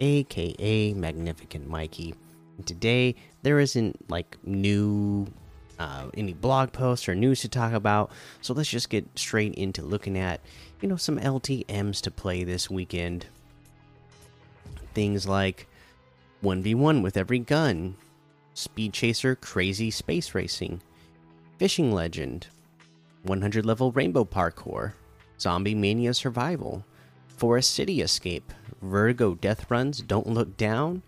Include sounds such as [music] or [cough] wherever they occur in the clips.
aka Magnificent Mikey. And today, there isn't like new, uh, any blog posts or news to talk about, so let's just get straight into looking at, you know, some LTMs to play this weekend. Things like 1v1 with every gun, Speed Chaser Crazy Space Racing. Fishing Legend, 100 level Rainbow Parkour, Zombie Mania Survival, Forest City Escape, Vertigo Death Runs Don't Look Down,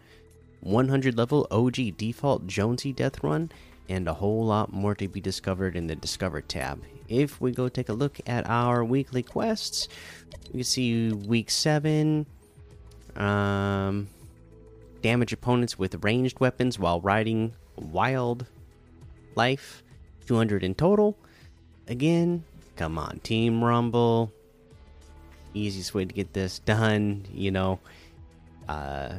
100 level OG Default Jonesy Death Run, and a whole lot more to be discovered in the Discover tab. If we go take a look at our weekly quests, we can see week 7. Um, damage opponents with ranged weapons while riding wild life 200 in total. Again, come on, Team Rumble. Easiest way to get this done, you know. Uh,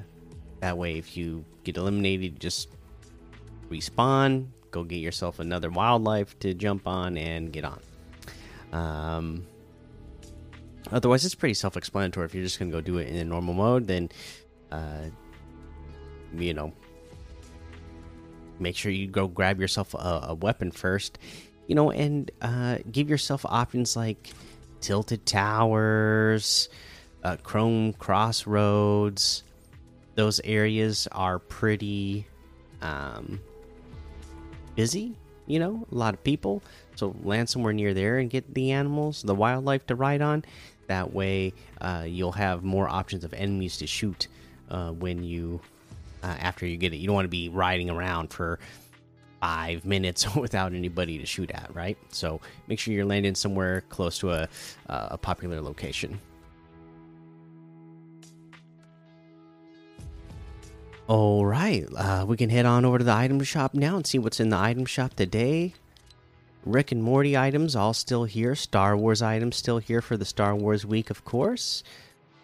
that way, if you get eliminated, just respawn, go get yourself another wildlife to jump on and get on. Um, otherwise, it's pretty self explanatory. If you're just going to go do it in a normal mode, then, uh, you know, make sure you go grab yourself a, a weapon first, you know, and uh, give yourself options like tilted towers, uh, chrome crossroads. Those areas are pretty um, busy, you know, a lot of people. So land somewhere near there and get the animals, the wildlife to ride on. That way, uh, you'll have more options of enemies to shoot uh, when you uh, after you get it. You don't want to be riding around for five minutes [laughs] without anybody to shoot at, right? So make sure you're landing somewhere close to a, uh, a popular location. All right, uh, we can head on over to the item shop now and see what's in the item shop today. Rick and Morty items all still here. Star Wars items still here for the Star Wars week, of course.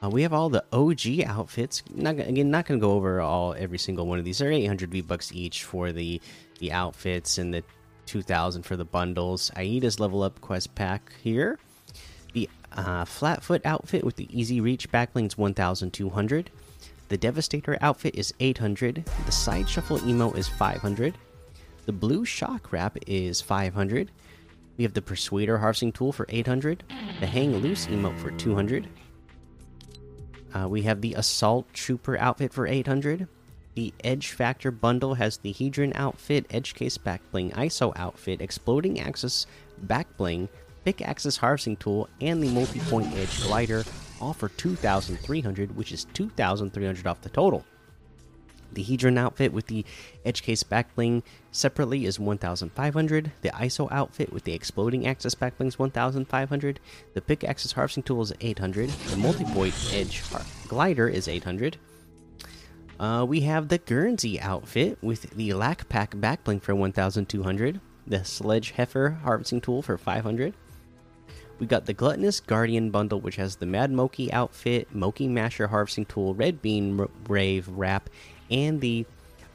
Uh, we have all the OG outfits. Not again, not going to go over all every single one of these. They're 800 V bucks each for the the outfits and the 2000 for the bundles. Aida's level up quest pack here. The uh, Flatfoot outfit with the easy reach backbling's 1200. The Devastator outfit is 800. The Side Shuffle emo is 500. The Blue Shock wrap is 500. We have the Persuader harvesting tool for 800. The Hang Loose emote for 200. Uh, we have the Assault Trooper outfit for 800. The Edge Factor bundle has the Hedron outfit, Edge Case Backbling, ISO outfit, Exploding Axis Backbling, Pickaxe's Harvesting Tool, and the Multi Point Edge Glider, all for 2,300, which is 2,300 off the total. The Hedron outfit with the edge case backbling separately is 1,500. The ISO outfit with the exploding axis backbling is 1,500. The Pick pickaxe's harvesting tool is 800. The multi-point edge glider is 800. Uh, we have the Guernsey outfit with the lack pack backbling for 1,200. The sledge heifer harvesting tool for 500. We got the Gluttonous Guardian bundle, which has the Mad Moki outfit, Moki Masher harvesting tool, Red Bean Rave wrap, and the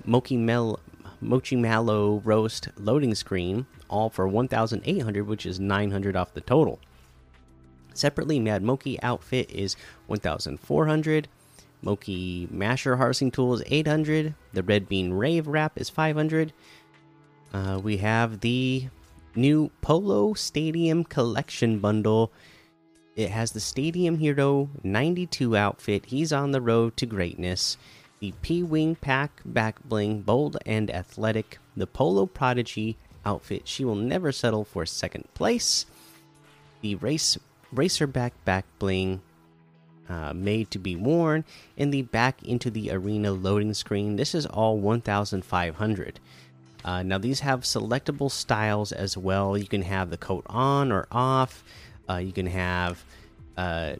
Moki Mel Mochi Mallow roast loading screen, all for 1,800, which is 900 off the total. Separately, Mad Moki outfit is 1,400. Moki Masher harvesting tool is 800. The Red Bean Rave wrap is 500. Uh, we have the new Polo Stadium Collection bundle. It has the Stadium Hero 92 outfit. He's on the road to greatness the P Wing Pack Back Bling, bold and athletic, the Polo Prodigy outfit. She will never settle for second place. The Race Racerback Back Bling, uh, made to be worn, and the Back into the Arena loading screen. This is all 1,500. Uh, now, these have selectable styles as well. You can have the coat on or off. Uh, you can have uh,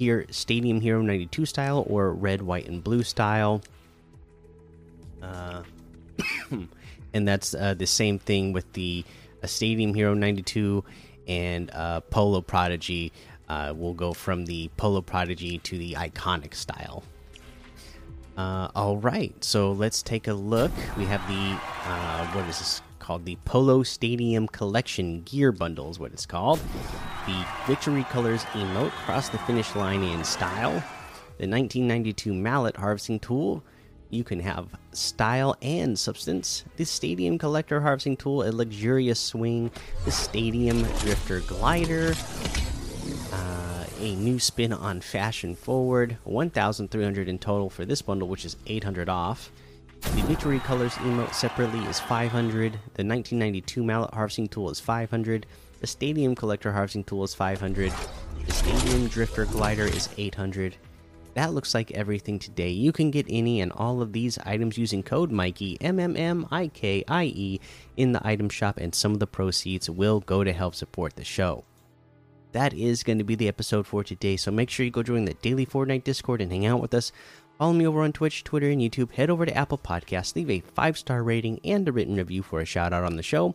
here Stadium Hero 92 style or red, white, and blue style. Uh, [coughs] and that's uh, the same thing with the uh, Stadium Hero 92 and uh, Polo Prodigy. Uh, will go from the Polo Prodigy to the iconic style. Uh, all right, so let's take a look. We have the what is this called? The Polo Stadium Collection Gear Bundle is what it's called. The Victory Colors emote cross the finish line in style. The 1992 mallet harvesting tool. You can have style and substance. The Stadium Collector harvesting tool, a luxurious swing. The Stadium Drifter glider. Uh, a new spin on Fashion Forward. 1,300 in total for this bundle, which is 800 off. The Victory Colors emote separately is 500. The 1992 Mallet Harvesting Tool is 500. The Stadium Collector Harvesting Tool is 500. The Stadium Drifter Glider is 800. That looks like everything today. You can get any and all of these items using code Mikey M M M I K I E in the item shop, and some of the proceeds will go to help support the show that is going to be the episode for today. So make sure you go join the daily Fortnite Discord and hang out with us. Follow me over on Twitch, Twitter, and YouTube. Head over to Apple Podcasts, leave a five star rating and a written review for a shout out on the show.